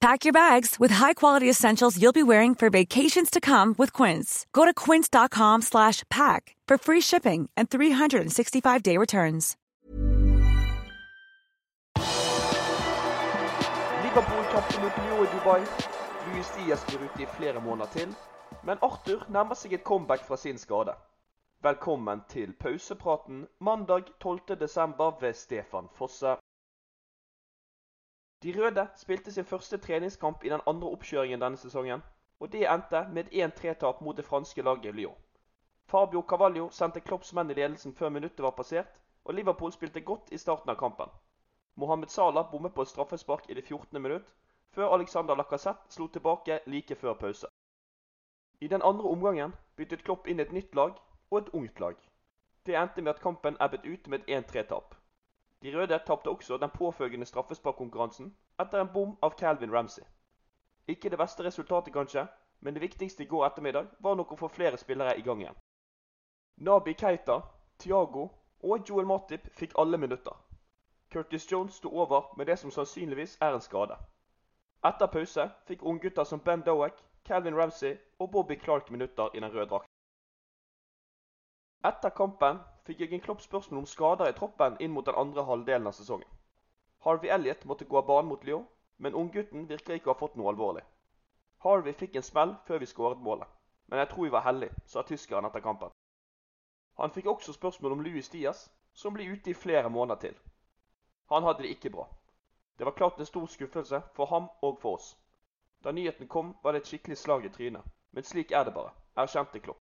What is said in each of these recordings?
Pack your bags with high-quality essentials you'll be wearing for vacations to come with Quince. Go to quince.com slash pack for free shipping and 365-day returns. Liverpool-kampen mot Lyon i Dubai. Luis Diaz blir ute i flere måneder til. Men Arthur nærmer seg et comeback fra sin skade. Velkommen til pausepraten mandag 12.12. ved Stefan Fosse. De røde spilte sin første treningskamp i den andre oppkjøringen denne sesongen, og det endte med et 1-3-tap mot det franske laget Lyon. Fabio Cavallo sendte Klopps menn i ledelsen før minuttet var passert, og Liverpool spilte godt i starten av kampen. Mohammed Salah bommet på et straffespark i det 14. minutt, før Alexander Lacassette slo tilbake like før pause. I den andre omgangen byttet Klopp inn et nytt lag og et ungt lag. Det endte med at kampen ebbet ut med et 1-3-tap. De røde tapte også den påfølgende straffesparkkonkurransen etter en bom av Calvin Ramsey. Ikke det beste resultatet, kanskje, men det viktigste i går ettermiddag var nok å få flere spillere i gang igjen. Nabi Keita, Thiago og Joel Matip fikk alle minutter. Curtis Jones sto over med det som sannsynligvis er en skade. Etter pause fikk unggutter som Ben Doak, Calvin Ramsey og Bobby Clark minutter i den røde drakten. Etter kampen fikk Jørgen Klopp spørsmål om skader i troppen inn mot den andre halvdelen av sesongen. Harvey Elliot måtte gå av banen mot Lyon, men unggutten virker ikke å ha fått noe alvorlig. Harvey fikk en smell før vi skåret målet, men jeg tror vi var heldige, sa tyskeren etter kampen. Han fikk også spørsmål om Louis Diaz, som blir ute i flere måneder til. Han hadde det ikke bra. Det var klart en stor skuffelse for ham og for oss. Da nyheten kom, var det et skikkelig slag i trynet, men slik er det bare, erkjente Klopp.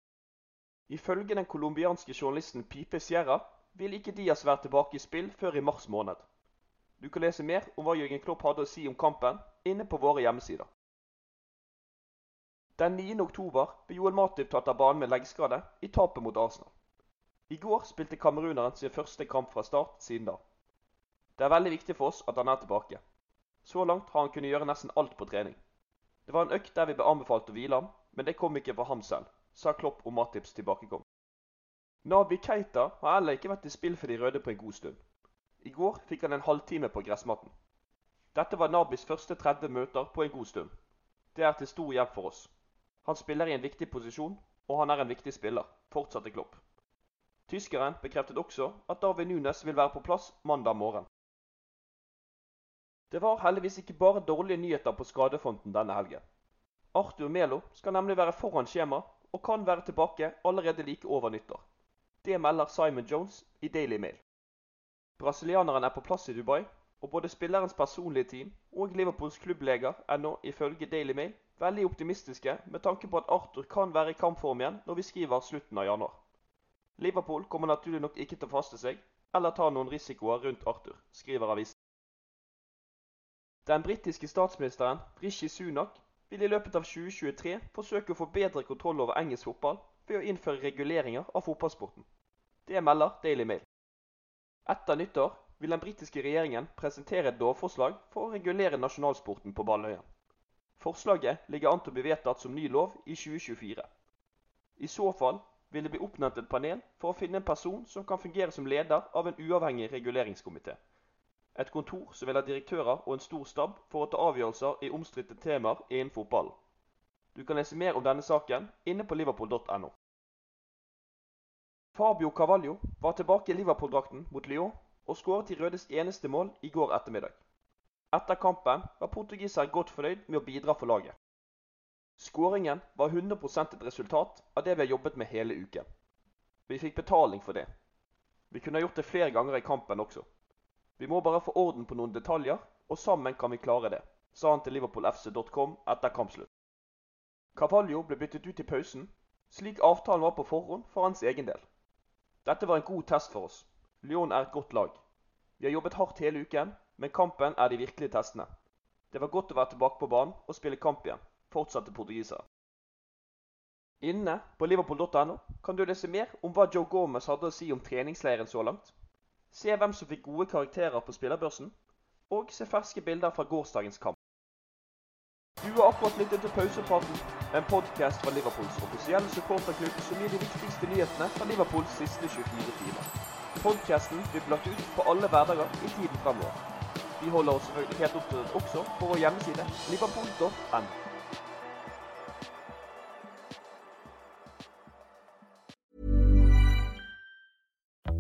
Ifølge den colombianske journalisten Pipe Sierra vil ikke Diaz være tilbake i spill før i mars måned. Du kan lese mer om hva Jørgen Klopp hadde å si om kampen inne på våre hjemmesider. Den 9. oktober ble Joel Matip tatt av banen med leggskade i tapet mot Arsenal. I går spilte kameruneren sin første kamp fra start siden da. Det er veldig viktig for oss at han er tilbake. Så langt har han kunnet gjøre nesten alt på trening. Det var en økt der vi ble anbefalt å hvile ham, men det kom ikke fra ham selv sa Klopp om Matips tilbakekom. Nabi Keita har heller ikke vært i spill for de røde på en god stund. I går fikk han en halvtime på gressmatten. Dette var Nabis første 30 møter på en god stund. Det er til stor hjelp for oss. Han spiller i en viktig posisjon, og han er en viktig spiller, fortsatte Klopp. Tyskeren bekreftet også at David Nunes vil være på plass mandag morgen. Det var heldigvis ikke bare dårlige nyheter på skadefronten denne helgen. Arthur Melo skal nemlig være foran skjema og kan være tilbake allerede like over nyttår. Det melder Simon Jones i Daily Mail. Brasilianeren er på plass i Dubai, og både spillerens personlige team og Liverpools klubbleger er nå ifølge Daily Mail veldig optimistiske med tanke på at Arthur kan være i kampform igjen når vi skriver slutten av januar. Liverpool kommer naturlig nok ikke til å faste seg eller ta noen risikoer rundt Arthur, skriver avisen. Den britiske statsministeren Rishi Sunak vil i løpet av 2023 forsøke å få bedre kontroll over engelsk fotball ved å innføre reguleringer av fotballsporten. Det melder Daily Mail. Etter nyttår vil den britiske regjeringen presentere et lovforslag for å regulere nasjonalsporten på Balløya. Forslaget ligger an til å bli vedtatt som ny lov i 2024. I så fall vil det bli oppnevnt et panel for å finne en person som kan fungere som leder av en uavhengig reguleringskomité. Et kontor som vil ha direktører og en stor stab for å ta avgjørelser i omstridte temaer innen fotballen. Du kan lese mer om denne saken inne på liverpool.no. Fabio Cavallo var tilbake i Liverpool-drakten mot Lyon og skåret de rødes eneste mål i går ettermiddag. Etter kampen var portugiseren godt fornøyd med å bidra for laget. Skåringen var 100% et resultat av det vi har jobbet med hele uken. Vi fikk betaling for det. Vi kunne ha gjort det flere ganger i kampen også. Vi må bare få orden på noen detaljer, og sammen kan vi klare det, sa han til liverpoolfc.com etter kampslutt. Cavallo ble byttet ut i pausen, slik avtalen var på forhånd for hans egen del. Dette var en god test for oss. Lyon er et godt lag. Vi har jobbet hardt hele uken, men kampen er de virkelige testene. Det var godt å være tilbake på banen og spille kamp igjen, fortsatte portugiseren. Inne på liverpool.no kan du lese mer om hva Joe Gomez hadde å si om treningsleiren så langt. Se hvem som fikk gode karakterer på spillerbørsen, og se ferske bilder fra gårsdagens kamp. Du har akkurat lyttet til Pausepraten, en podkast fra Liverpools offisielle supporterklubb som gir de viktigste nyhetene fra Liverpools siste 24 timer. Podkasten blir lagt ut på alle hverdager i tiden fremover. Vi holder oss selvfølgelig helt oppdatert også på vår hjemmeside liverpool.no.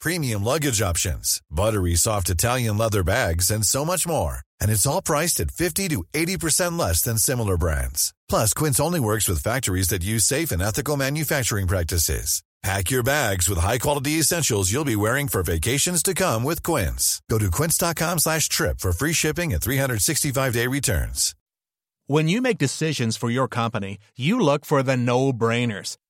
premium luggage options, buttery soft Italian leather bags, and so much more. And it's all priced at 50 to 80% less than similar brands. Plus, Quince only works with factories that use safe and ethical manufacturing practices. Pack your bags with high-quality essentials you'll be wearing for vacations to come with Quince. Go to quince.com slash trip for free shipping and 365-day returns. When you make decisions for your company, you look for the no-brainers.